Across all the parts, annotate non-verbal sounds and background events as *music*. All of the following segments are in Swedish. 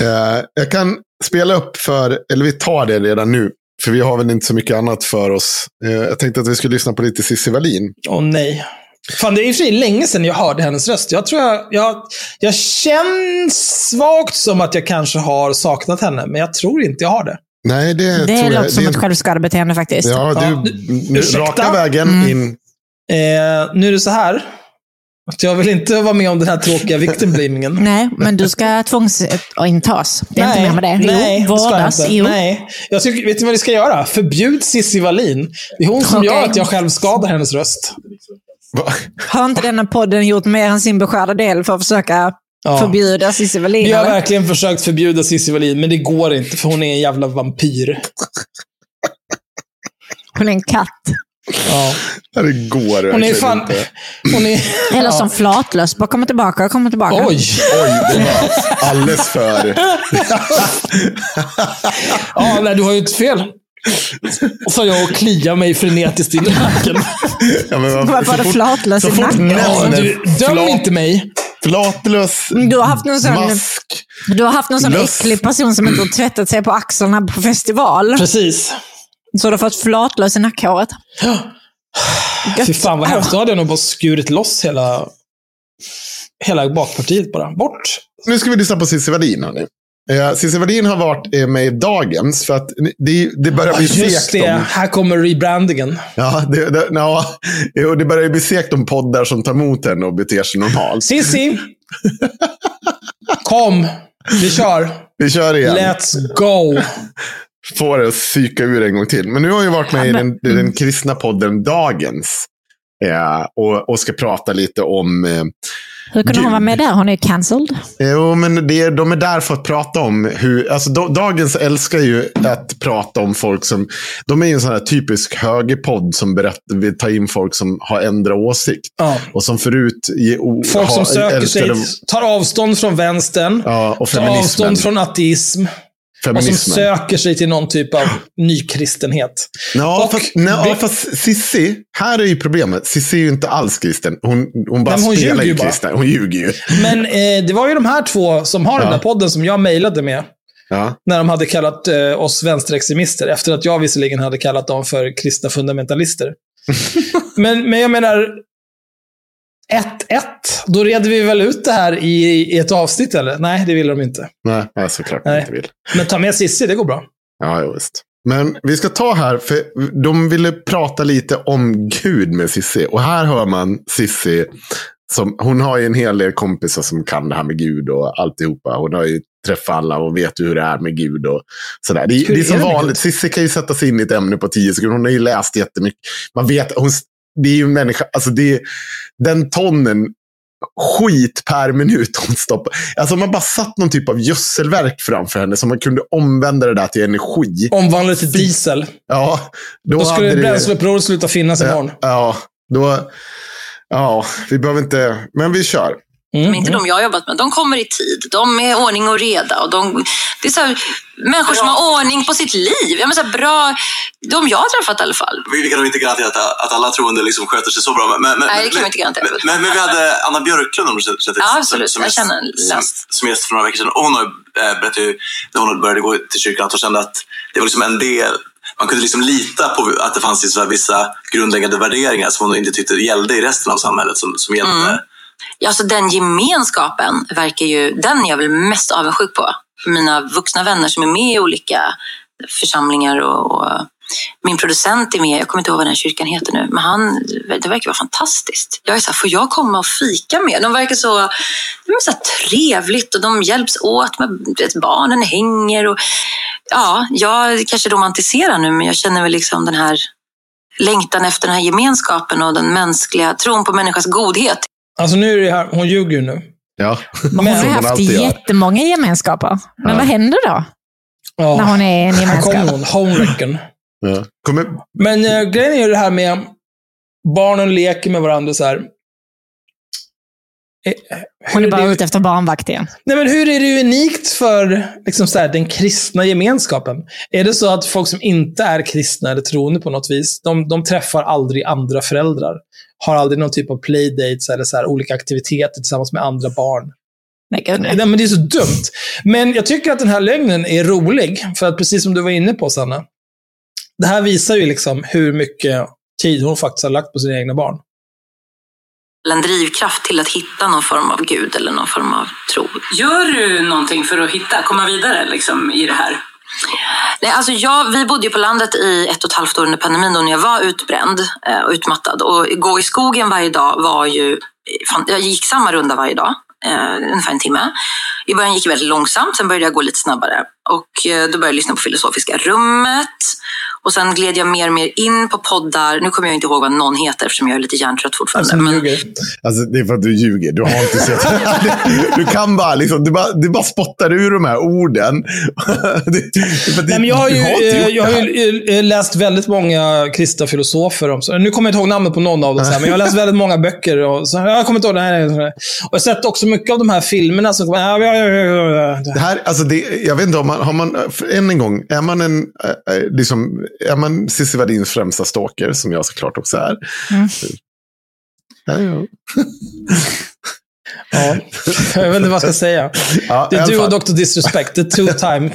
Eh, jag kan spela upp för, eller vi tar det redan nu. För vi har väl inte så mycket annat för oss. Eh, jag tänkte att vi skulle lyssna på lite Cissi Wallin. Åh nej. Fan, det är och för länge sedan jag hörde hennes röst. Jag tror jag, jag... Jag känns svagt som att jag kanske har saknat henne, men jag tror inte jag har det. Nej, det, Det tror jag. låter som det, ett självskadebeteende faktiskt. Ja, du, Ja, raka vägen Mm. in. Eh, nu är det så här. Att jag vill inte vara med om den här tråkiga victimblamingen. *laughs* Nej, men du ska tvångsintas. Det är inte mer med det. Nej, jo, det ska jag inte. Jo. Nej. Jag tycker, vet du vad vi ska göra? Förbjud Cissi Wallin. Det är hon som Okej. gör att jag själv skadar hennes röst. Va? Har inte denna podden gjort mer än sin beskärda del för att försöka Ja. förbjuda Cissi Wallin? Vi har eller? verkligen försökt förbjuda Cissi Wallin, men det går inte för hon är en jävla vampyr. Hon är en katt. Ja. Det går Hon är fan... inte. Hon är... *laughs* Eller Ja. som flatlös. Bara kommer tillbaka kommer tillbaka. Oj! Oj, det var alldeles för... Ja, nej, du har ju inte fel. Och så jag och kliar mig frenetiskt i nacken. Ja, men Varför så var det flatlös så i fort nacken? Ja, nämner du, döm flat- inte mig. Flatlös Du har haft någon sån, mask. du har haft någon sån Löss. äcklig person som inte har tvättat sig på axlarna på festival. Precis. Så du har fått flatlös i nackhåret. Gött. Fy fan vad hemskt. Då hade jag nog bara skurit loss hela, hela bakpartiet bara. Bort. Nu ska vi lyssna på Cissi Wallin. Eh, Cissi Wallin har varit eh, med i Dagens, för att det, det börjar bli Just segt det. om... Här kommer rebrandingen. Ja, det, det, ja, jo, det börjar bli segt om poddar som tar emot henne och beter sig normalt. Sissi! *laughs* Kom. Vi kör. Vi kör igen. Let's go. Får det att psyka ur en gång till. Men nu har jag varit med i den, den kristna podden Dagens. Eh, och, och ska prata lite om... Eh, Hur kunde hon vara med där? Hon är cancelled. Jo, men det, de är där för att prata om hur... Alltså, da- dagens älskar ju att prata om folk som... De är ju en sån här typisk högerpodd som berättar, vill ta in folk som har ändrat åsikt. Ja. Och som förut... Ge, o, Folk som ha- söker sig, tar avstånd från vänstern. Ja, och tar feminismen. avstånd från ateism. Och som feminismen. söker sig till någon typ av nykristenhet. Ja, Och fast, nej, fast Sissi, här är ju problemet. Sissi är ju inte alls kristen. Hon, hon bara Nej, hon spelar ju kristen. Hon ljuger ju. Men eh, det var ju de här två som har den Ja. där podden som jag mejlade med. Ja. När de hade kallat eh, oss vänsterextremister. Efter att jag visserligen hade kallat dem för kristna fundamentalister. *laughs* men, men jag menar, 1-1. Då reder vi väl ut det här i, i ett avsnitt, eller? Nej, det vill de inte. Nej, nej, såklart Nej. inte vill. Men ta med Sissi, det går bra. Ja, jo, visst. Men vi ska ta här, för de ville prata lite om Gud med Sissi. Och här hör man Sissi, som, hon har ju en hel del kompisar som kan det här med Gud och alltihopa. Hon har ju träffat alla och vet hur det är med Gud och sådär. Det, det är som vanligt. Sissi kan ju sätta sig in i ett ämne på tio sekunder. Hon har ju läst jättemycket. Man vet, hon, det är ju en människa, alltså det är, den tonnen skit per minut hon stoppar. Alltså man bara satt någon typ av gödselverk framför henne så man kunde omvända det där till energi. Omvandla till diesel. Ja, då, Då skulle bränsleupproret sluta finnas imorgon. Ja, ja, då... Ja, vi behöver inte... Men vi kör. Mm, Men inte de jag har jobbat med. De kommer i tid. De är ordning och reda. Och de, det är så här, människor som har ordning på sitt liv. Jag menar, så här, bra, de jag har träffat i alla fall. Vi, vi kan nog inte garantera att, att alla troende liksom sköter sig så bra. Men, men, Nej, det kan vi inte garantera. Men, men, men vi hade Anna Björklund om du känner till, Ja, absolut. som, Jag gäst- känner som, läst. som gäst för några veckor sedan. Och hon har, äh, berättade ju när hon började gå till kyrkan att hon kände att det var liksom en del man kunde liksom lita på att det fanns liksom vissa grundläggande värderingar som hon inte tyckte gällde i resten av samhället. Som, som gällde. Mm. Ja, så den gemenskapen verkar ju, den är jag väl mest avundsjuk på. Mina vuxna vänner som är med i olika församlingar och, och min producent är med, jag kommer inte ihåg vad den här kyrkan heter nu, men han, det verkar vara fantastiskt. Jag är så här, får jag komma och fika med? De verkar så, de är så trevligt och de hjälps åt med vet, barnen hänger och ja, jag kanske romantiserar nu, men jag känner väl liksom den här längtan efter den här gemenskapen och den mänskliga tron på människans godhet. Alltså nu är det här, hon ljuger ju nu. Ja. Men hon har hon haft gör. jättemånga gemenskaper. Men Ja. vad händer då? Ja. När hon är i en Här gemenskap? kommer hon, homewrecken. Ja. Men eh, grejen är ju det här med barnen leker med varandra så här. Eh, Hon är bara det- ute efter barnvakt igen. Nej, men hur är det unikt för liksom så här, den kristna gemenskapen? Är det så att folk som inte är kristna eller troende på något vis, de, de träffar aldrig andra föräldrar? Har aldrig någon typ av playdates eller så här, olika aktiviteter tillsammans med andra barn? Nej, gud, Nej, nej. men det är så dumt. Men jag tycker att den här lögnen är rolig, för att precis som du var inne på, Sanna. Det här visar ju liksom hur mycket tid hon faktiskt har lagt på sina egna barn. En drivkraft till att hitta någon form av gud eller någon form av tro. Gör du någonting för att hitta, komma vidare liksom, i det här? Nej, alltså jag, vi bodde ju på landet i ett och ett halvt år under pandemin då när jag var utbränd eh, och utmattad. Och gå i skogen varje dag var ju... Jag gick samma runda varje dag, eh, ungefär en timme. I början gick det väldigt långsamt, sen började jag gå lite snabbare. Och eh, då började jag lyssna på Filosofiska rummet. Och sen gled jag mer och mer in på poddar. Nu kommer jag inte ihåg vad någon heter eftersom jag är lite hjärntrött fortfarande. Alltså, men- ljuger. Alltså, det är för att du ljuger. Du har inte sett. *laughs* du kan bara, liksom, du bara, du bara spottar ur de här orden. *laughs* det, Nej, men jag har ju, jag har ju läst väldigt många kristna filosofer. Om, så, nu kommer jag inte ihåg namnet på någon av dem, så här, men jag har läst väldigt många böcker. Och, så, jag kommer inte ihåg. Nej, nej, nej. Och jag har sett också mycket av de här filmerna som. Ja, ja, ja. Det här, alltså det, jag vet inte om man, har man, än en gång, är man en, eh, eh, liksom, är man Cissi Wallins främsta stalker, som jag såklart också är. Mm. Ja, ja. Ja, jag vet inte vad jag ska säga. Ja, Det är du och. Dr. Disrespect. The two time.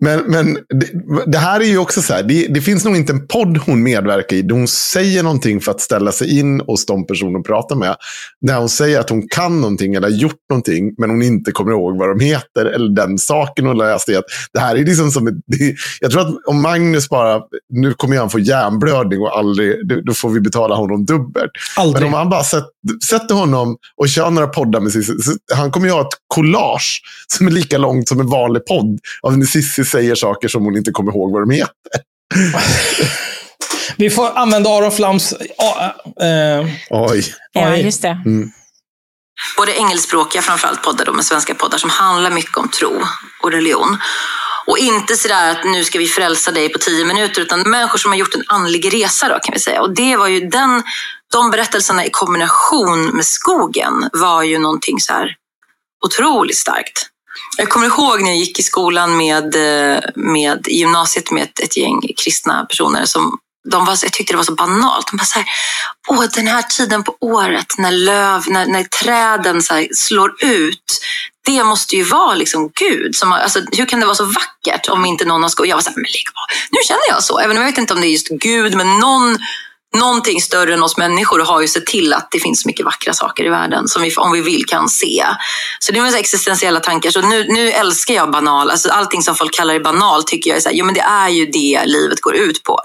Men, men det, det här är ju också så här, det, det finns nog inte en podd hon medverkar i där hon säger någonting för att ställa sig in hos de personer hon pratar med. Där hon säger att hon kan någonting eller har gjort någonting, men hon inte kommer ihåg vad de heter eller den saken hon läste. Det här är liksom som det, Jag tror att om Magnus bara, nu kommer han få hjärnblödning och aldrig, då- får vi betala honom dubbelt. Aldrig. Men om han bara sätt, sätter honom och kör några poddar med Cissi, han kommer ju ha ett collage som är lika långt som en vanlig podd. Av när Cissi säger saker som hon inte kommer ihåg vad de heter. Vi får använda Aron Flams... ja, eh, Oj. Ja, just det. både engelskspråkiga framförallt poddar då, med svenska poddar som handlar mycket om tro och religion. Och inte sådär att nu ska vi frälsa dig på tio minuter, utan människor som har gjort en andlig resa då kan vi säga. Och det var ju den, de berättelserna i kombination med skogen var ju någonting så här otroligt starkt. Jag kommer ihåg när jag gick i skolan med, eh, med i gymnasiet med ett, ett gäng kristna personer som de var, jag tyckte det var så banalt. De bara så här, Åh, den här tiden på året när löv, när, när träden så här slår ut. Det måste ju vara liksom Gud. Som, alltså, hur kan det vara så vackert om inte någon har skojat? Jag var så här, men lägg på. Nu känner jag så. Även om jag vet inte om det är just Gud, men någon, någonting större än oss människor har ju sett till att det finns så mycket vackra saker i världen som vi, om vi vill, kan se. Så det är väl existentiella tankar. Så nu, nu älskar jag banal. Alltså, allting som folk kallar det banal tycker jag är så här, jo, men det är ju det livet går ut på.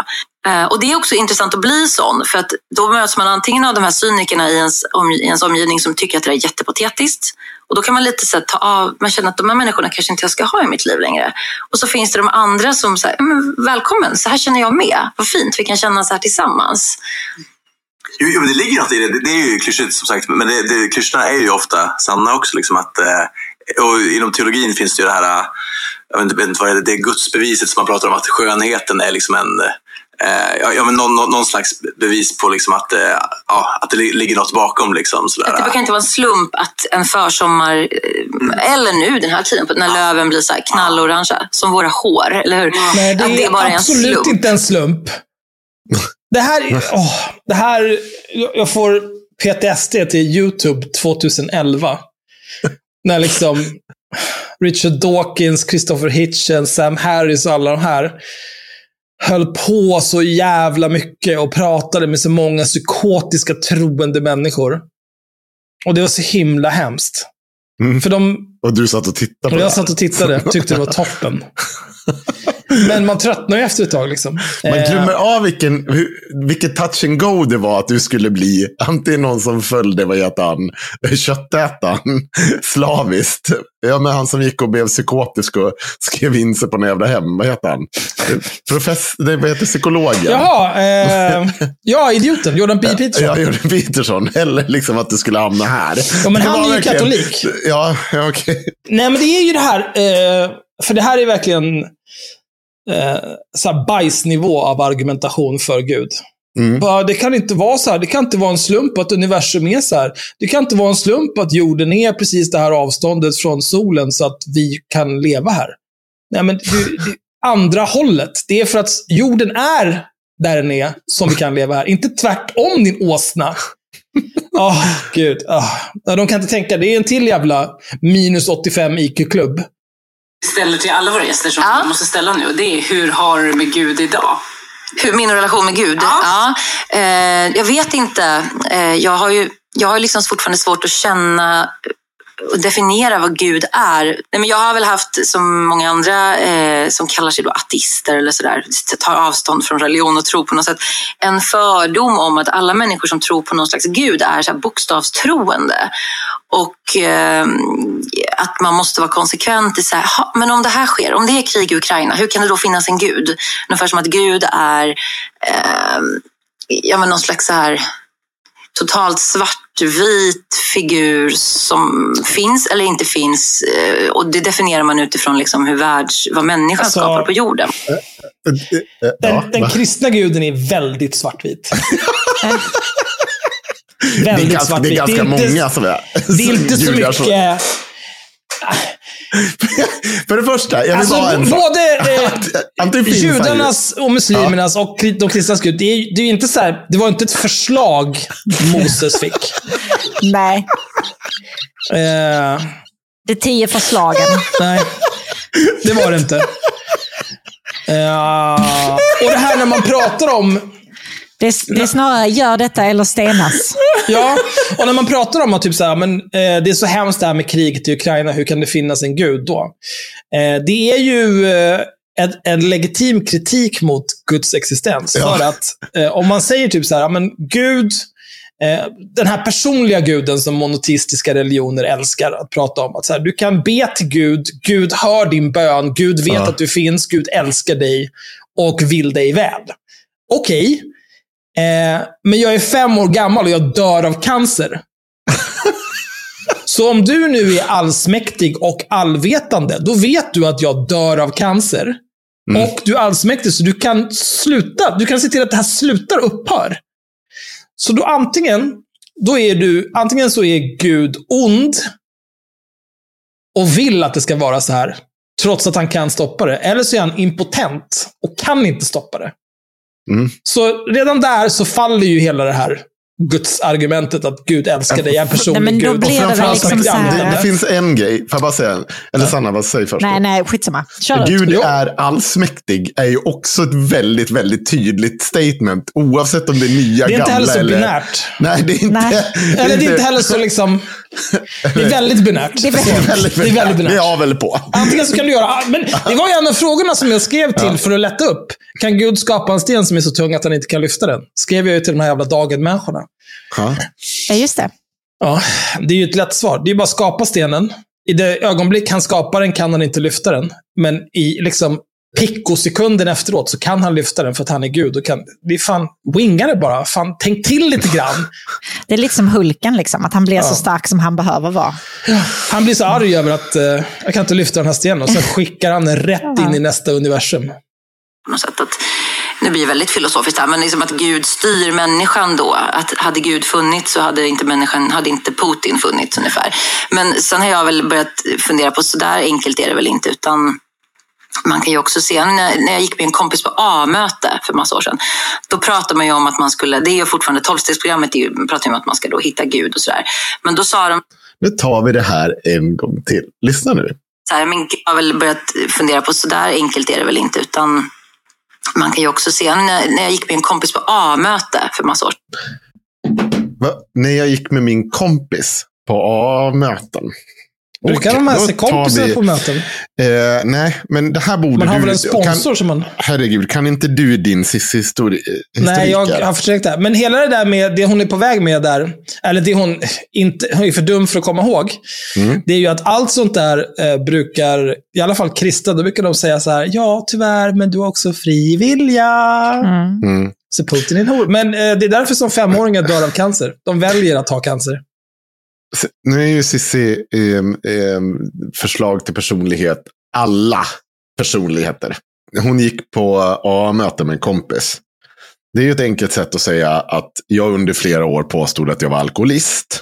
Eh, och det är också intressant att bli sån, för att då möts man antingen av de här cynikerna i ens, om, i ens omgivning som tycker att det är jättepatetiskt. Och då kan man lite så ta av, man känner att de här människorna kanske inte jag ska ha i mitt liv längre. Och så finns det de andra som säger, välkommen, så här känner jag med. Vad fint, vi kan känna så här tillsammans. Jo, jo, men det ligger något i det. Det- är ju klyschigt som sagt, men det, det, klyschorna är ju ofta sanna också. Liksom att, eh, och inom teologin finns det ju det här, eh, jag vet inte, vad det är, det är gudsbeviset som man pratar om, att skönheten är liksom en, ja, ja, men någon, någon, slags bevis på liksom att, eh, ja, att det li- ligger något bakom. Liksom, sådär. Att det kan inte vara en slump att en försommar, eh, eller nu den här tiden, när löven blir så här knallorangea, som våra hår, eller hur? Nej, det att det är, bara är en absolut slump. inte en slump. Det här, åh, det här, jag jag får PTSD till YouTube 2011. När liksom Richard Dawkins, Christopher Hitchens, Sam Harris och alla de här höll på så jävla mycket och pratade med så många psykotiska troende människor. Och det var så himla hemskt. Mm. För de, Och du satt och tittade på och jag det. satt och tittade, tyckte det var *laughs* toppen. Men man tröttnar ju efter ett tag. Liksom. Man Eh, glömmer av vilken, vilket touch and go det var att du skulle bli antingen någon som följde, vad heter han, köttätaren, *laughs* slaviskt. Ja, men han som gick och blev psykotisk och skrev in sig på några jävla hem. Vad heter han? Profess, nej, vad heter psykologen? Jaha, eh, ja, idioten. Jordan B. Peterson. Ja, Jordan Peterson. Eller liksom att du skulle hamna här. Ja, men han är ju verkligen- katolik. Ja, ja okej. Nej, men det är ju det här. Eh, för det här är verkligen eh, så här bajsnivå av argumentation för Gud. Mm. Det kan inte vara så här. Det kan inte vara en slump att universum är så här. Det kan inte vara en slump att jorden är precis det här avståndet från solen så att vi kan leva här. Nej, men det, det, andra hållet. Det är för att jorden är där den är som vi kan leva här. Inte tvärtom, din åsna. Åh, *laughs* gud. Oh. Ja, de kan inte tänka. Det är en till jävla minus 85 IQ-klubb. Ställer till alla våra gäster som Ja. vi måste ställa nu. Det är, hur har du med Gud idag? Hur, min relation med Gud? Ja. Eh, jag vet inte. Eh, jag har ju jag har liksom fortfarande svårt att känna och definiera vad Gud är. Nej, men jag har väl haft, som många andra eh, som kallar sig då ateister eller sådär, tar avstånd från religion och tro på något sätt, en fördom om att alla människor som tror på någon slags Gud är så bokstavstroende. Och eh, att man måste vara konsekvent i så här, "Ha, men om det här sker, om det är krig i Ukraina, hur kan det då finnas en Gud? Ungefär som att Gud är eh, ja, men någon slags så här totalt svartvit figur som finns eller inte finns. eh, Och det definierar man utifrån liksom hur världs, vad människan Alltså- skapar på jorden. Den, Ja, den va? kristna guden är väldigt svartvit. *laughs* *laughs* det, är väldigt ganska, det är ganska många som är Det är inte så judar som- mycket... För det första, jag vill Alltså, en både eh, *laughs* det judarnas och muslimernas och kri- de kristnas gud, det är, det är inte så här, det var inte ett förslag Moses fick. *laughs* Nej, Eh, de tio förslagen. nej, det var det inte. Eh, och det här när man pratar om Det är, det är snarare gör detta eller stenas. *laughs* Ja, och när man pratar om att typ så här, men, eh, det är så hemskt det här med kriget i Ukraina, hur kan det finnas en gud då? Eh, det är ju eh, en, en legitim kritik mot Guds existens. Ja. För att eh, om man säger typ så här, men Gud, eh, den här personliga guden som monoteistiska religioner älskar att prata om. Att så här, du kan be till Gud, Gud hör din bön, Gud vet Ja. att du finns, Gud älskar dig och vill dig väl. Okej, Eh, men jag är fem år gammal och jag dör av cancer. Så om du nu är allsmäktig och allvetande, då vet du att jag dör av cancer. Och du är allsmäktig, så du kan sluta. Du kan se till att det här slutar upphör. Så då antingen, då är du, antingen så är Gud ond och vill att det ska vara så här, trots att han kan stoppa det. Eller så är han impotent och kan inte stoppa det. Mm. Så redan där så faller ju hela det här Guds argumentet att Gud älskar dig, är en personlig Nej, men då Gud. blir det väl framförallt liksom så här- det, det finns en grej, får jag bara säga? Eller Sanna, vad säger först? Nej, nej, skitsamma. Kör Gud Jo. är allsmäktig är ju också ett väldigt, väldigt tydligt statement. Oavsett om det är nya, Det är inte gamla heller så eller... binärt. Nej, det är inte... Nej. Eller det är inte heller så liksom... Det är väldigt binärt. Det är väldigt- väldigt, Det är väldigt binärt. Det är jag väl på. Antingen så kan du göra... Men det var ju en av frågorna som jag skrev till för att lätta upp. Kan Gud skapa en sten som är så tung att han inte kan lyfta den? Skrev jag ju till de här jävla dagen-människorna. Ja. Ja, just det. Ja, det är ju ett lätt svar. Det är bara att skapa stenen. I det ögonblick han skapar den kan han inte lyfta den. Men i liksom pikosekunden efteråt så kan han lyfta den för att han är Gud. Och kan, det är fan, winga det bara. Fan, tänk till lite grann. *laughs* Det är lite som Hulken, liksom, att han blir så stark som han behöver vara. Han blir så arg över att eh, jag kan inte lyfta den här stenen. Och sen *laughs* skickar han den rätt in i nästa universum. på något sätt. Att nu blir det väldigt filosofiskt här, men liksom att Gud styr människan då. Att hade Gud funnits så hade inte människan, hade inte Putin funnits ungefär. Men sen har jag väl börjat fundera på, så där enkelt är det väl inte, utan man kan ju också se, när, jag gick med en kompis på A-möte för massa år sedan, då pratar man ju om att man skulle, det är ju fortfarande tolvstegsprogrammet, pratar ju om att man ska då hitta Gud och sådär. Men då sa de... Nu tar vi det här en gång till. Lyssna nu. Så här, men jag har väl börjat fundera på, så där enkelt är det väl inte, utan man kan ju också se, när, jag gick med en kompis på A-möte för massa år sedan. Va? När jag gick med min kompis på A-möten. Brukar de med sig kompisar vi, på möten? Eh, nej, men det här borde Man har du... väl en sponsor kan, som man... Herregud, kan inte du din Cissi historik? Nej, jag har försökt det. Men hela det där med det hon är på väg med där, eller det hon inte, hon är för dum för att komma ihåg. Mm. Det är ju att allt sånt där eh, brukar, i alla fall kristna, då brukar de säga så här, ja tyvärr, men du har också fri vilja. Mm. Mm. Så Putin är en hora. Men eh, det är därför som femåringar dör av cancer. De väljer att ha cancer. Nu är ju Cissi eh, eh, förslag till personlighet alla personligheter. Hon gick på A-möte med en kompis. Det är ju ett enkelt sätt att säga att jag under flera år påstod att jag var alkoholist.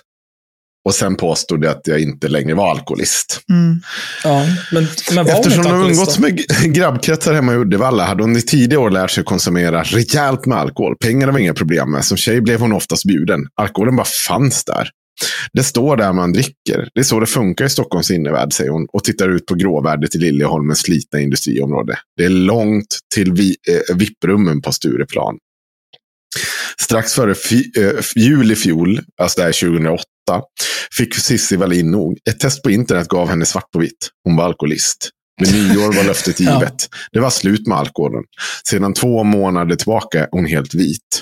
Och sen påstod jag att jag inte längre var alkoholist. Mm. Ja, men, men var Eftersom hon umgåtts med *laughs* grabbkretsar hemma i Uddevalla hade hon i tidiga år lärt sig konsumera rejält med alkohol. Pengarna var inga problem med. Som tjej blev hon oftast bjuden. Alkoholen bara fanns där. Det står där man dricker. Det är så det funkar i Stockholms innervärld, säger hon. Och tittar ut på gråvärdet i Liljeholmens slitna industriområde. Det är långt till vi, eh, VIP-rummen på Stureplan. Strax före fi, eh, jul i fjol, alltså det här är 2008, fick Cissi Wallin nog. Ett test på internet gav henne svart på vitt. Hon var alkoholist. Med nyår var löftet *laughs* Ja. givet. Det var slut med alkoholen. Sedan två månader tillbaka är hon helt vit.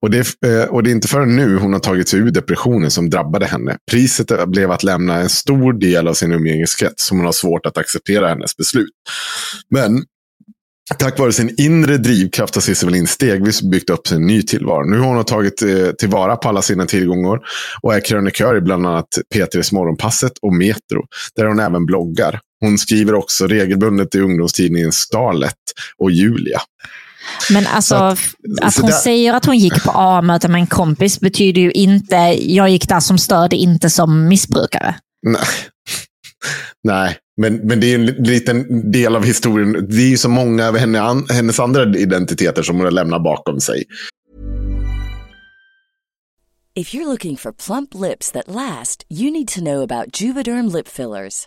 Och det, eh, och det är inte förrän nu hon har tagit sig ur depressionen som drabbade henne. Priset blev att lämna en stor del av sin umgängeskrets som hon har svårt att acceptera hennes beslut. Men tack vare sin inre drivkraft har Cissi Wallin stegvis byggt upp sin ny tillvaro. Nu har hon tagit eh, tillvara på alla sina tillgångar och är krönikör i bland annat P3s Morgonpasset och Metro, där hon även bloggar. Hon skriver också regelbundet i ungdomstidningen Starlet och Julia. Men alltså, Så att- att, hon där- säger att hon gick på A-möte med en kompis betyder ju inte, jag gick där som stöd, inte som missbrukare. Nej. Nej, men, men det är en liten del av historien. Det är ju så många av henne, an, hennes andra identiteter som hon har lämnat bakom sig. If you're looking for plump lips that last, you need to know about Juvederm lip fillers.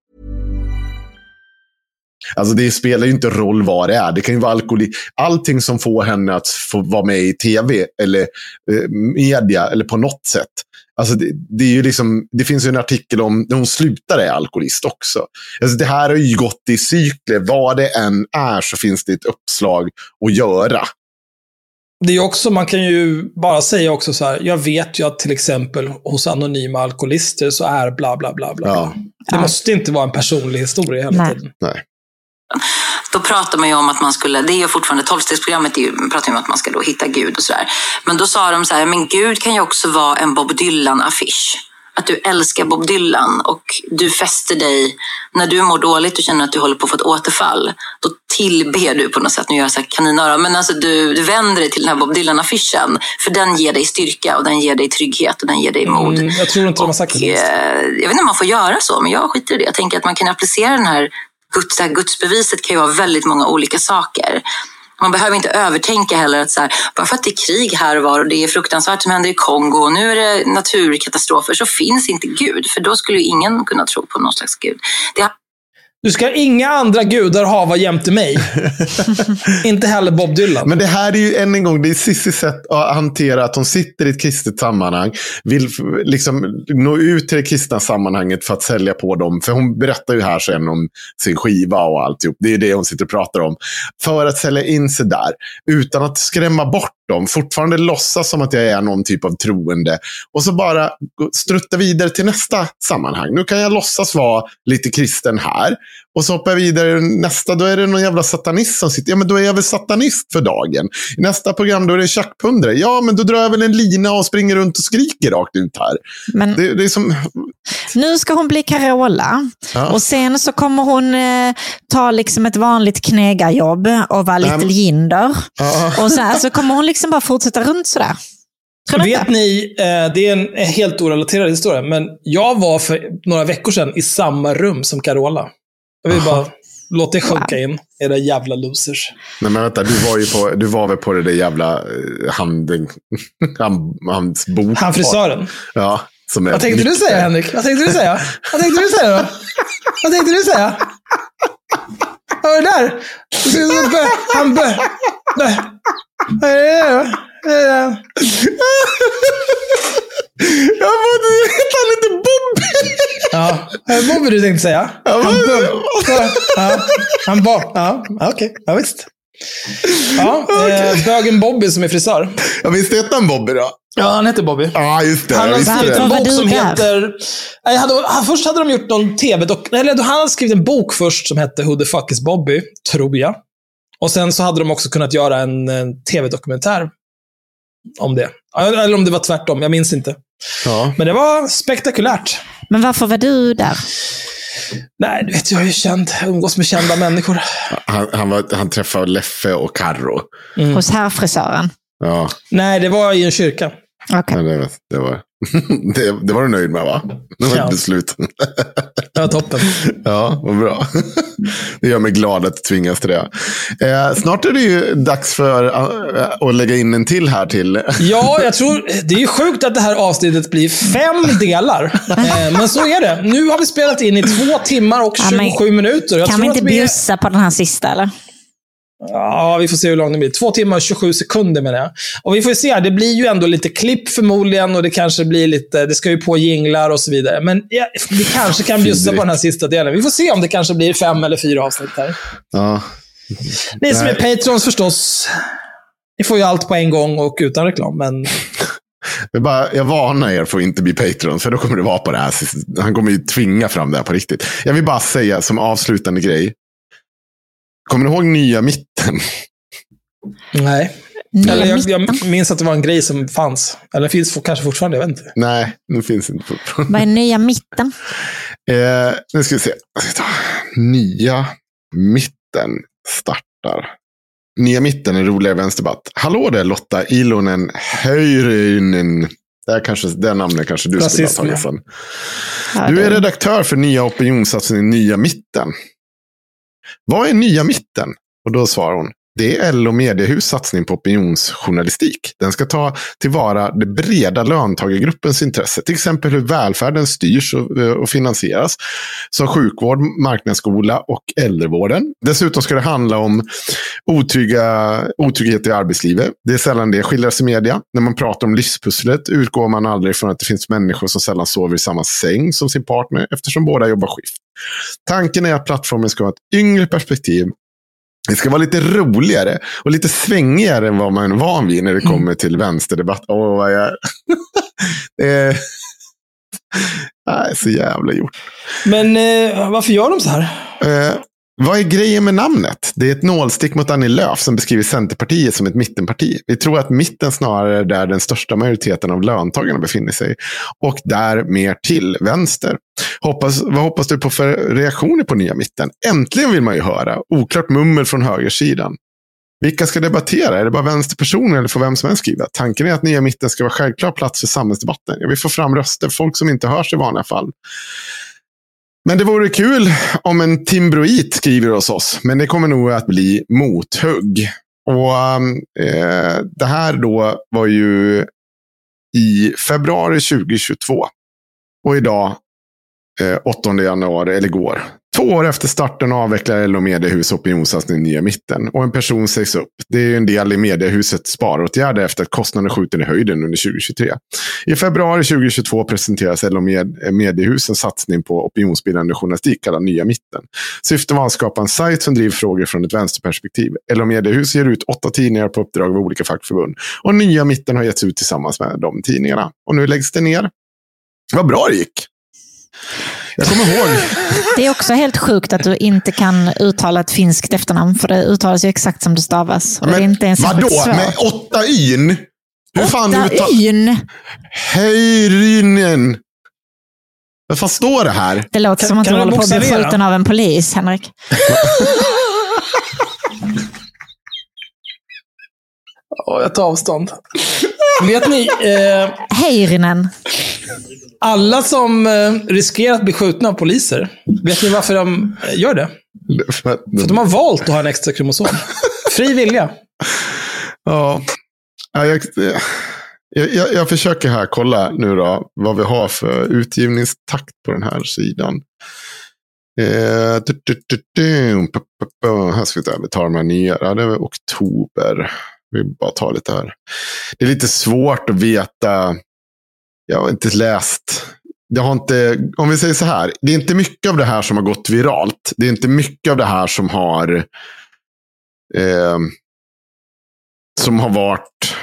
Alltså det spelar ju inte roll vad det är. Det kan ju vara alkohol. Allting som får henne att få vara med i tv eller eh, media eller på något sätt. Alltså det, det, är ju liksom, det finns ju en artikel om när hon slutar är alkoholist också. Alltså det här har ju gått i cykler. Vad det än är så finns det ett uppslag att göra. Det är också, man kan ju bara säga också så här, jag vet ju att till exempel hos anonyma alkoholister så är bla bla bla bla. Ja. Det måste inte vara en personlig historia hela Nej. tiden. Nej. Då pratar man ju om att man skulle, det är ju fortfarande tolvstegsprogrammet, pratar ju om att man ska då hitta Gud och sådär. Men då sa de så här, men Gud kan ju också vara en Bob Dylan-affisch. Att du älskar Bob Dylan och du fäster dig, när du mår dåligt och känner att du håller på att få ett återfall, då tillber du på något sätt, nu gör jag så här kaninöron, men alltså du, du vänder dig till den här Bob Dylan-affischen, för den ger dig styrka och den ger dig trygghet och den ger dig mod. Mm, jag tror inte de har sagt det. Eh, jag vet inte om man får göra så, men jag skiter i det. Jag tänker att man kan applicera den här, Guds, här gudsbeviset kan ju vara väldigt många olika saker. Man behöver inte övertänka heller att så här, bara för att det är krig här och var och det är fruktansvärt som händer i Kongo och nu är det naturkatastrofer så finns inte Gud. För då skulle ju ingen kunna tro på någon slags Gud. Det du ska inga andra gudar hava jämte mig. *laughs* inte heller Bob Dylan. Men det här är ju än en gång, det är Cissis sätt att hantera att hon sitter i ett kristet sammanhang. Vill liksom nå ut till det kristna sammanhanget för att sälja på dem. För hon berättar ju här sen om sin skiva och alltihop. Det är det hon sitter och pratar om. För att sälja in sig där. Utan att skrämma bort dem. Fortfarande låtsas som att jag är någon typ av troende. Och så bara strutta vidare till nästa sammanhang. Nu kan jag låtsas vara lite kristen här. Och så hoppar jag vidare nästa, då är det någon jävla satanist som sitter. Ja, men då är jag väl satanist för dagen. I nästa program då är det tjackpundare. Ja, men då drar jag väl en lina och springer runt och skriker rakt ut här. Men Det, det är som... nu ska hon bli Carola. Ja. Och sen så kommer hon eh, ta liksom ett vanligt knegarjobb och vara Little men- Jinder. Ja. Och sen så kommer hon liksom bara fortsätta runt sådär. Vet ni, eh, det är en helt orelaterad historia, men jag var för några veckor sedan i samma rum som Carola. Jag vill bara låta det sjunka in, era jävla losers. Nej, men vänta, du var ju på, du var väl på det där jävla eh, handen, han, hans bok. Han frisören. Ja, som är Vad tänkte du säga, Henrik? Vad tänkte du säga? Vad tänkte du säga då? Vad tänkte du säga? Vad var det där? Han bö. Vad är det då? Det? *laughs* Jag var hette han inte Bobby? Ja, var det du tänkte säga? Han bö. Ja, han bör. Ja, okej. Ja, visst. Ja, *laughs* eh, bögen Bobby som är frisör. Ja, visst hette han Bobby då? Ja, han heter Bobby. Ja, just det. Han har skrivit en Var bok som heter... Nej, hade, först hade de gjort någon tv dok eller Han hade skrivit en bok först som hette Who the fuck is Bobby, tror jag. Och sen så hade de också kunnat göra en, en tv-dokumentär om det. Eller om det var tvärtom, jag minns inte. Ja. Men det var spektakulärt. Men varför var du där? Nej, du vet, jag är ju känd. Jag umgås med kända människor. Han, han, var, han träffade Leffe och Karro. Hos herrfrisören? Ja, Nej, det var i en kyrka. Okej. men det, det, var, *laughs* det, det var du nöjd med va? Det var Ja. ett beslut. Det var toppen. *laughs* Ja, vad bra. Det gör mig glad att tvingas till det. Eh, snart är det ju dags för eh, att lägga in en till här till. Ja, *laughs* jag tror... Det är ju sjukt att det här avsnittet blir fem delar. Eh, men så är det. Nu har vi spelat in i två timmar och Ja, men 27 minuter. Jag Kan tror vi att inte är- bjussa på den här sista eller? Ja, vi får se hur lång det blir. Två timmar och 27 sekunder menar jag. Och vi får se, det blir ju ändå lite klipp förmodligen och det kanske blir lite, det ska ju på jinglar och så vidare. Men ja, vi kanske kan bjussa på den här sista delen. Vi får se om det kanske blir fem eller fyra avsnitt här. Ja, Ni som är patrons förstås, ni får ju allt på en gång och utan reklam. Men jag, bara, jag varnar er för att inte bli Patreon, för då kommer det vara på det här. Han kommer ju tvinga fram det här på riktigt. Jag vill bara säga som avslutande grej. Kommer ni ihåg nya mitten? nej. Nya Eller jag, mitten? jag minns att det var en grej som fanns. Eller finns kanske fortfarande, jag vet inte. Nej, nu finns inte fortfarande. Vad är nya mitten? Eh, nu ska vi se. Nya mitten startar. Nya mitten, en roligare vänsterdebatt. Hallå där Lotta Ilonen Höjrynen. Det, här kanske, det namnet kanske du skulle ha Rasism, tagit sen. Du är redaktör för nya opinionssatsningen Nya mitten. Vad är Nya mitten? Och då svarar hon. Det är LO Mediehus satsning på opinionsjournalistik. Den ska ta tillvara det breda löntagargruppens intresse. Till exempel hur välfärden styrs och, eh, och finansieras. Som sjukvård, marknadsskola och äldrevården. Dessutom ska det handla om otrygga, otrygghet i arbetslivet. Det är sällan det skildras i media. När man pratar om livspusslet utgår man aldrig från att det finns människor som sällan sover i samma säng som sin partner eftersom båda jobbar skift. Tanken är att plattformen ska ha ett yngre perspektiv det ska vara lite roligare och lite svängigare än vad man är van vid när det kommer till vänsterdebatt. Åh, vad jag... *laughs* det är... Nej, så jävla gjort. Men eh, varför gör de så här? Eh, vad är grejen med namnet? Det är ett nålstick mot Annie Lööf som beskriver Centerpartiet som ett mittenparti. Vi tror att mitten snarare är där den största majoriteten av löntagarna befinner sig. Och där mer till vänster. Hoppas, vad hoppas du på för reaktioner på nya mitten? Äntligen vill man ju höra. Oklart mummel från högersidan. Vilka ska debattera? Är det bara vänsterpersoner eller får vem som helst skriva? Tanken är att nya mitten ska vara självklar plats för samhällsdebatten. Jag vill få fram röster, folk som inte hörs i vanliga fall. Men det vore kul om en timbroit skriver hos oss. Men det kommer nog att bli mothugg. Och um, eh, Det här då var ju i februari 2022. Och idag, eh, 8 januari, eller igår, Två år efter starten avvecklar LO Mediehus opinionssatsning Nya Mitten. Och en person sägs upp. Det är en del i Mediehusets sparåtgärder efter att kostnaderna skjuter i höjden under 2023. I februari 2022 presenteras LO Med Mediehus en satsning på opinionsbildande journalistik kallad Nya Mitten. Syftet var att skapa en sajt som driver frågor från ett vänsterperspektiv. LO Mediehus ger ut åtta tidningar på uppdrag av olika fackförbund. Och Nya Mitten har getts ut tillsammans med de tidningarna. Och nu läggs det ner. Vad bra det gick. Jag kommer ihåg. Det är också helt sjukt att du inte kan uttala ett finskt efternamn, för det uttalas ju exakt som det stavas. Och Men det är inte ens vadå? svårt. Med åtta yn? Hur fan Åtta uttal- yn! Höjrynen. Vad fan står det här? Det låter Kan- som att du håller på att bli skjuten av en polis, Henrik. *laughs* jag tar avstånd. Vet ni, eh, Heirinen. alla som eh, riskerar att bli skjutna av poliser, vet ni varför de eh, gör det? För att- För att de har valt att ha en extra kromosom. Fri vilja. Ja. Ja, jag, jag, jag, jag försöker här kolla nu då vad vi har för utgivningstakt på den här sidan. Eh, du, du, du. Här ska vi ta, vi tar de här nya. Ja, det är oktober. Vi bara tar lite här. Det är lite svårt att veta. Jag har inte läst. Jag har inte, om vi säger så här. Det är inte mycket av det här som har gått viralt. Det är inte mycket av det här som har eh, som har varit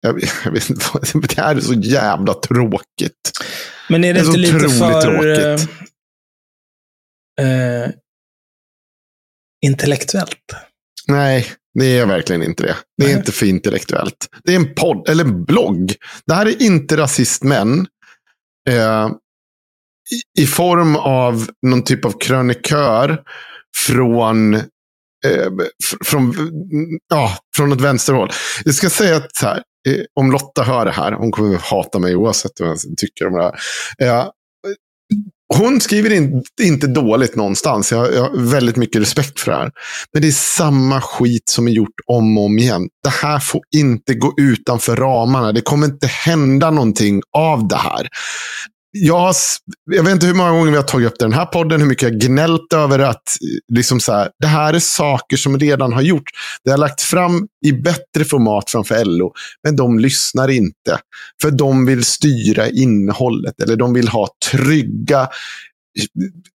jag jag vet inte, *laughs* det här är så jävla tråkigt. Men är det, Det är inte så lite för tråkigt. eh, eh, intellektuellt? Nej, det är verkligen inte det. Det är Nej. inte för intellektuellt. Det är en podd, eller en blogg. Det här är inte rasistmän. Eh, i, I form av någon typ av krönikör från, eh, fr- från, ja, från ett vänsterhåll. Jag ska säga att så här, eh, om Lotta hör det här, hon kommer hata mig oavsett vad jag tycker om det här. Eh, hon skriver in, inte dåligt någonstans. Jag, jag har väldigt mycket respekt för det här. Men det är samma skit som är gjort om och om igen. Det här får inte gå utanför ramarna. Det kommer inte hända någonting av det här. Jag, har jag vet inte hur många gånger vi har tagit upp det i den här podden, hur mycket jag gnällt över att eh, liksom så här, det här är saker som redan har gjorts. Det har lagt fram i bättre format framför LO, men de lyssnar inte. För de vill styra innehållet, eller de vill ha trygga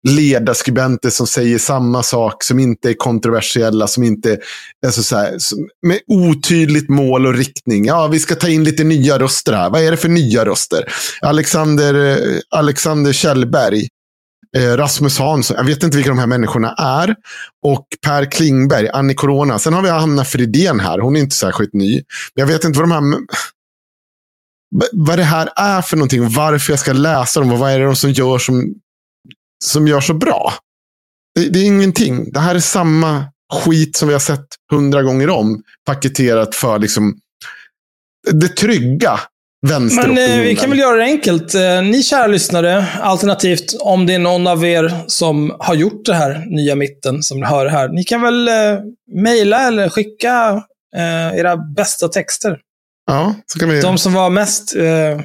ledarskribenter som säger samma sak, som inte är kontroversiella, som inte alltså så här, som, med otydligt mål och riktning. Ja, vi ska ta in lite nya röster här. Vad är det för nya röster? Alexander, eh, Alexander Kjellberg, eh, Rasmus Hansson, jag vet inte vilka de här människorna är. Och Per Klingberg, Annie Corona. Sen har vi Anna Fridén här, hon är inte särskilt ny. Men jag vet inte vad de här vad det här är för någonting varför jag ska läsa dem och vad är det de som gör som, som gör så bra. Det, det är ingenting. Det här är samma skit som vi har sett hundra gånger om. Paketerat för liksom det trygga Men eh, vi kan väl göra det enkelt. Eh, ni kära lyssnare, alternativt om det är någon av er som har gjort det här nya mitten som ni hör här. Ni kan väl eh, mejla eller skicka eh, era bästa texter. Ja, så kan vi... De som var mest eh,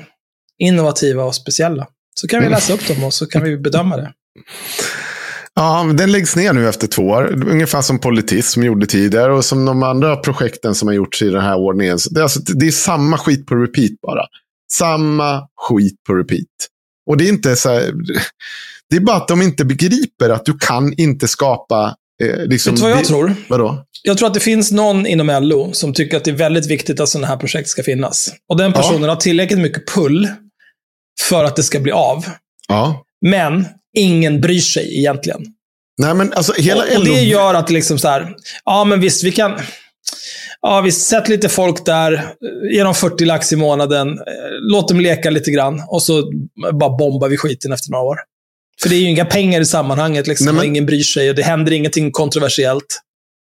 innovativa och speciella. Så kan vi Mm. läsa upp dem och så kan vi bedöma det. Ja, den läggs ner nu efter två år. Ungefär som Politism gjorde tidigare och som de andra projekten som har gjorts i den här ordningen. Det är, alltså, det är samma skit på repeat bara. Samma skit på repeat. Och det är inte så här, Det är bara att de inte begriper att du kan inte skapa... Eh, liksom, Vet du vad jag det- tror? Vadå? Jag tror att det finns någon inom LO som tycker att det är väldigt viktigt att sådana här projekt ska finnas. Och den personen har tillräckligt mycket pull för att det ska bli av. Ja. Men ingen bryr sig egentligen. Nej, men alltså hela och, och det gör att liksom så här, ja men visst, vi kan... Ja, vi sätter lite folk där, ge dem 40 lax i månaden, eh, låt dem leka lite grann och så bara bombar vi skiten efter några år. För det är ju inga pengar i sammanhanget, liksom, Nej, men- och ingen bryr sig och det händer ingenting kontroversiellt.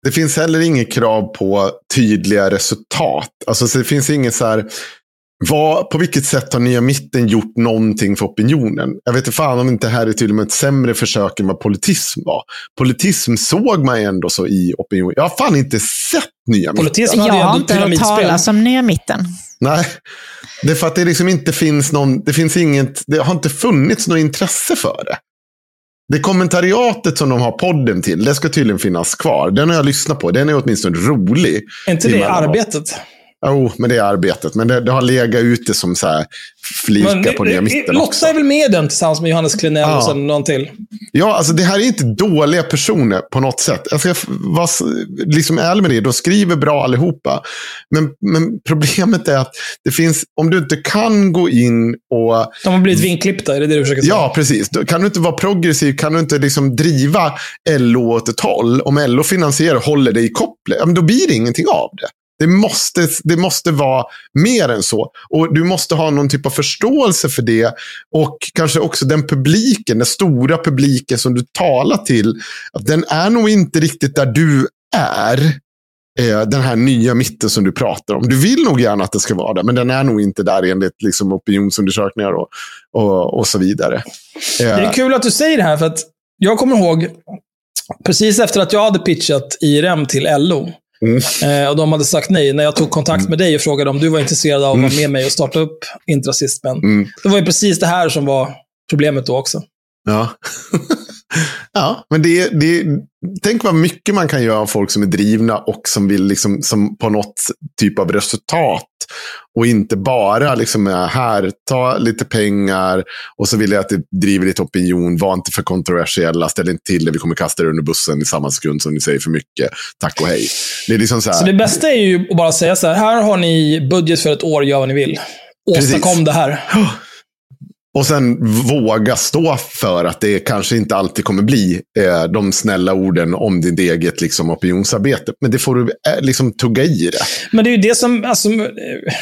Det finns heller inget krav på tydliga resultat. Alltså, så det finns inget så här, vad, på vilket sätt har Nya Mitten gjort någonting för opinionen? Jag vet inte fan om inte det här är till och med ett sämre försök än vad politism var. Politism såg man ändå så i opinion. Jag har fan inte sett Nya Mitten. Politism Jag hade ju har inte hört talas om Nya Mitten. Nej, det är för att det liksom inte finns någon, det finns inget, det har inte funnits något intresse för det. Det kommentariatet som de har podden till, det ska tydligen finnas kvar. Den har jag lyssnat på, den är åtminstone rolig. Är inte det arbetet? Jo, men det är arbetet. Men det, det har legat ute som så här flika Men, på nya mitten Lotta är väl med i den tillsammans med Johannes Klenell Ja. och sen någon till. Ja, alltså det här är inte dåliga personer på något sätt. Jag ska vara liksom ärlig med det. De skriver bra allihopa. Men, men problemet är att det finns, om du inte kan gå in och De har blivit vinklippta, är det det du försöker säga? Ja, precis. Kan du inte vara progressiv, kan du inte liksom driva LO åt ett håll. Om LO finansierar och håller dig i kopplet, då blir det ingenting av det. Det måste, det måste vara mer än så. Och Du måste ha någon typ av förståelse för det. Och kanske också den publiken, den stora publiken som du talar till. Att den är nog inte riktigt där du är. eh, Den här nya mitten som du pratar om. Du vill nog gärna att det ska vara där, men den är nog inte där enligt liksom opinionsundersökningar och, och, och så vidare. Eh, Det är kul att du säger det här, för att jag kommer ihåg precis efter att jag hade pitchat IRM till LO. Mm. Eh, och de hade sagt nej. När jag tog kontakt med dig och frågade om du var intresserad av att vara med mig och starta upp Intrasismen. Mm. Det var ju precis det här som var problemet då också. Ja. Ja, men det, det, tänk vad mycket man kan göra av folk som är drivna och som vill liksom, som på något typ av resultat. Och inte bara liksom är här, ta lite pengar och så vill jag att det driver lite opinion. Var inte för kontroversiella, ställ inte till det, vi kommer kasta er under bussen i samma sekund som ni säger för mycket. Tack och hej. Det är liksom så här. Så det bästa är ju att bara säga så här, här har ni budget för ett år, gör vad ni vill. Åstadkom det här. Och sen våga stå för att det kanske inte alltid kommer bli eh, de snälla orden om ditt eget liksom, opinionsarbete. Men det får du eh, liksom tugga i det. Men det är ju det som, alltså, eh,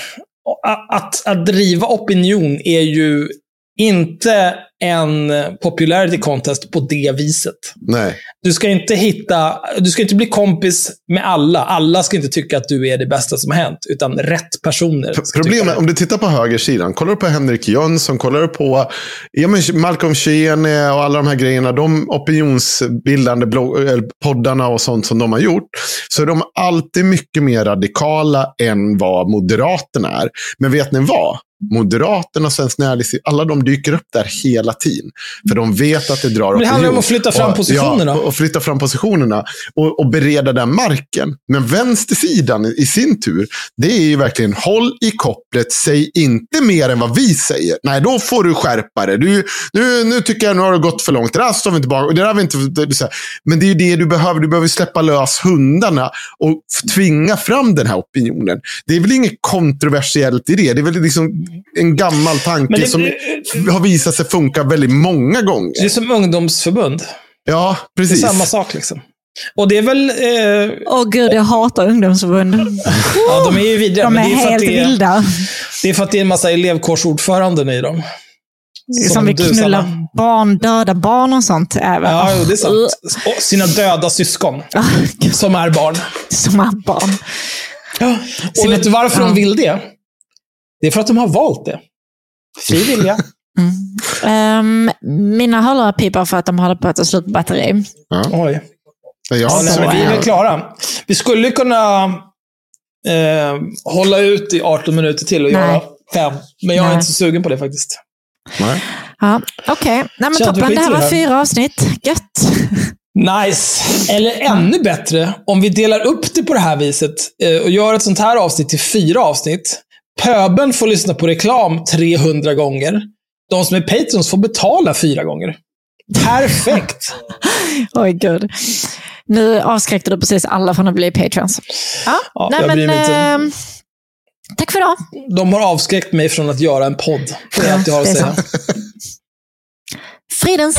att, att driva opinion är ju inte en popularity contest på det viset. Nej. Du ska inte hitta, du ska inte bli kompis med alla. Alla ska inte tycka att du är det bästa som har hänt, utan rätt personer. Problemet, om du tittar på högersidan, kollar du på Henrik Jönsson, kollar du på ja, men Malcolm Schene och alla de här grejerna, de opinionsbildande blogg, eller poddarna och sånt som de har gjort, så är de alltid mycket mer radikala än vad Moderaterna är. Men vet ni vad? Moderaterna och Svenskt Näringsliv, alla de dyker upp där hela tiden. För de vet att det drar Men det handlar om att flytta fram Och- positionerna. Ja, och flytta fram positionerna. Och, och bereda den marken. Men vänstersidan i, sin tur, det är ju verkligen håll i kopplet, säg inte mer än vad vi säger. Nej, då får du skärpa dig. Du, nu, nu tycker jag nu har det gått för långt. Det där står vi inte bakom. Det där vi inte, det. Men det är ju det du behöver. Du behöver släppa lös hundarna och tvinga fram den här opinionen. Det är väl inget kontroversiellt i det. Det är väl liksom en gammal tanke det- som har visat sig funka väldigt många gånger. Det är som ungdomsförbund. Ja, Det är precis. samma sak liksom. Och det är väl... Eh, Åh gud, jag hatar ungdomsförbund. ja, de är ju vidriga. De men är det är för att helt det är, vilda. Det är för att det är en massa elevkårsordföranden i dem. Som, vill du, knulla Sanna. barn, döda barn och sånt. Även. Ja, det är sant. Och sina döda syskon. som är barn. Som är barn. Och Sina- vet du varför ja. de vill det? Det är för att de har valt det. Fri vilja. *laughs* Ehm, mina hörlurar pipar för att de håller på att ta slut på batteri. Oj. Ja, Ja, nej, så men vi är är väl klara. Vi skulle kunna eh, hålla ut i 18 minuter till och Nej. göra fem. Men jag är Nej. inte så sugen på det faktiskt. Nej. Ja, Okej, Nej, men vi toppen. Det här var här. fyra avsnitt. Gött. Nice! Eller ännu bättre, om vi delar upp det på det här viset eh, och gör ett sånt här avsnitt till fyra avsnitt. Pöben får lyssna på reklam 300 gånger. De som är patrons får betala fyra gånger. Perfekt! *laughs* Oj, gud. Nu avskräckte du precis alla från att bli patrons. Ja, Ja, nej, jag men, ehm, tack för idag. De har avskräckt mig från att göra en podd. Det är allt jag har att säga. Fridens.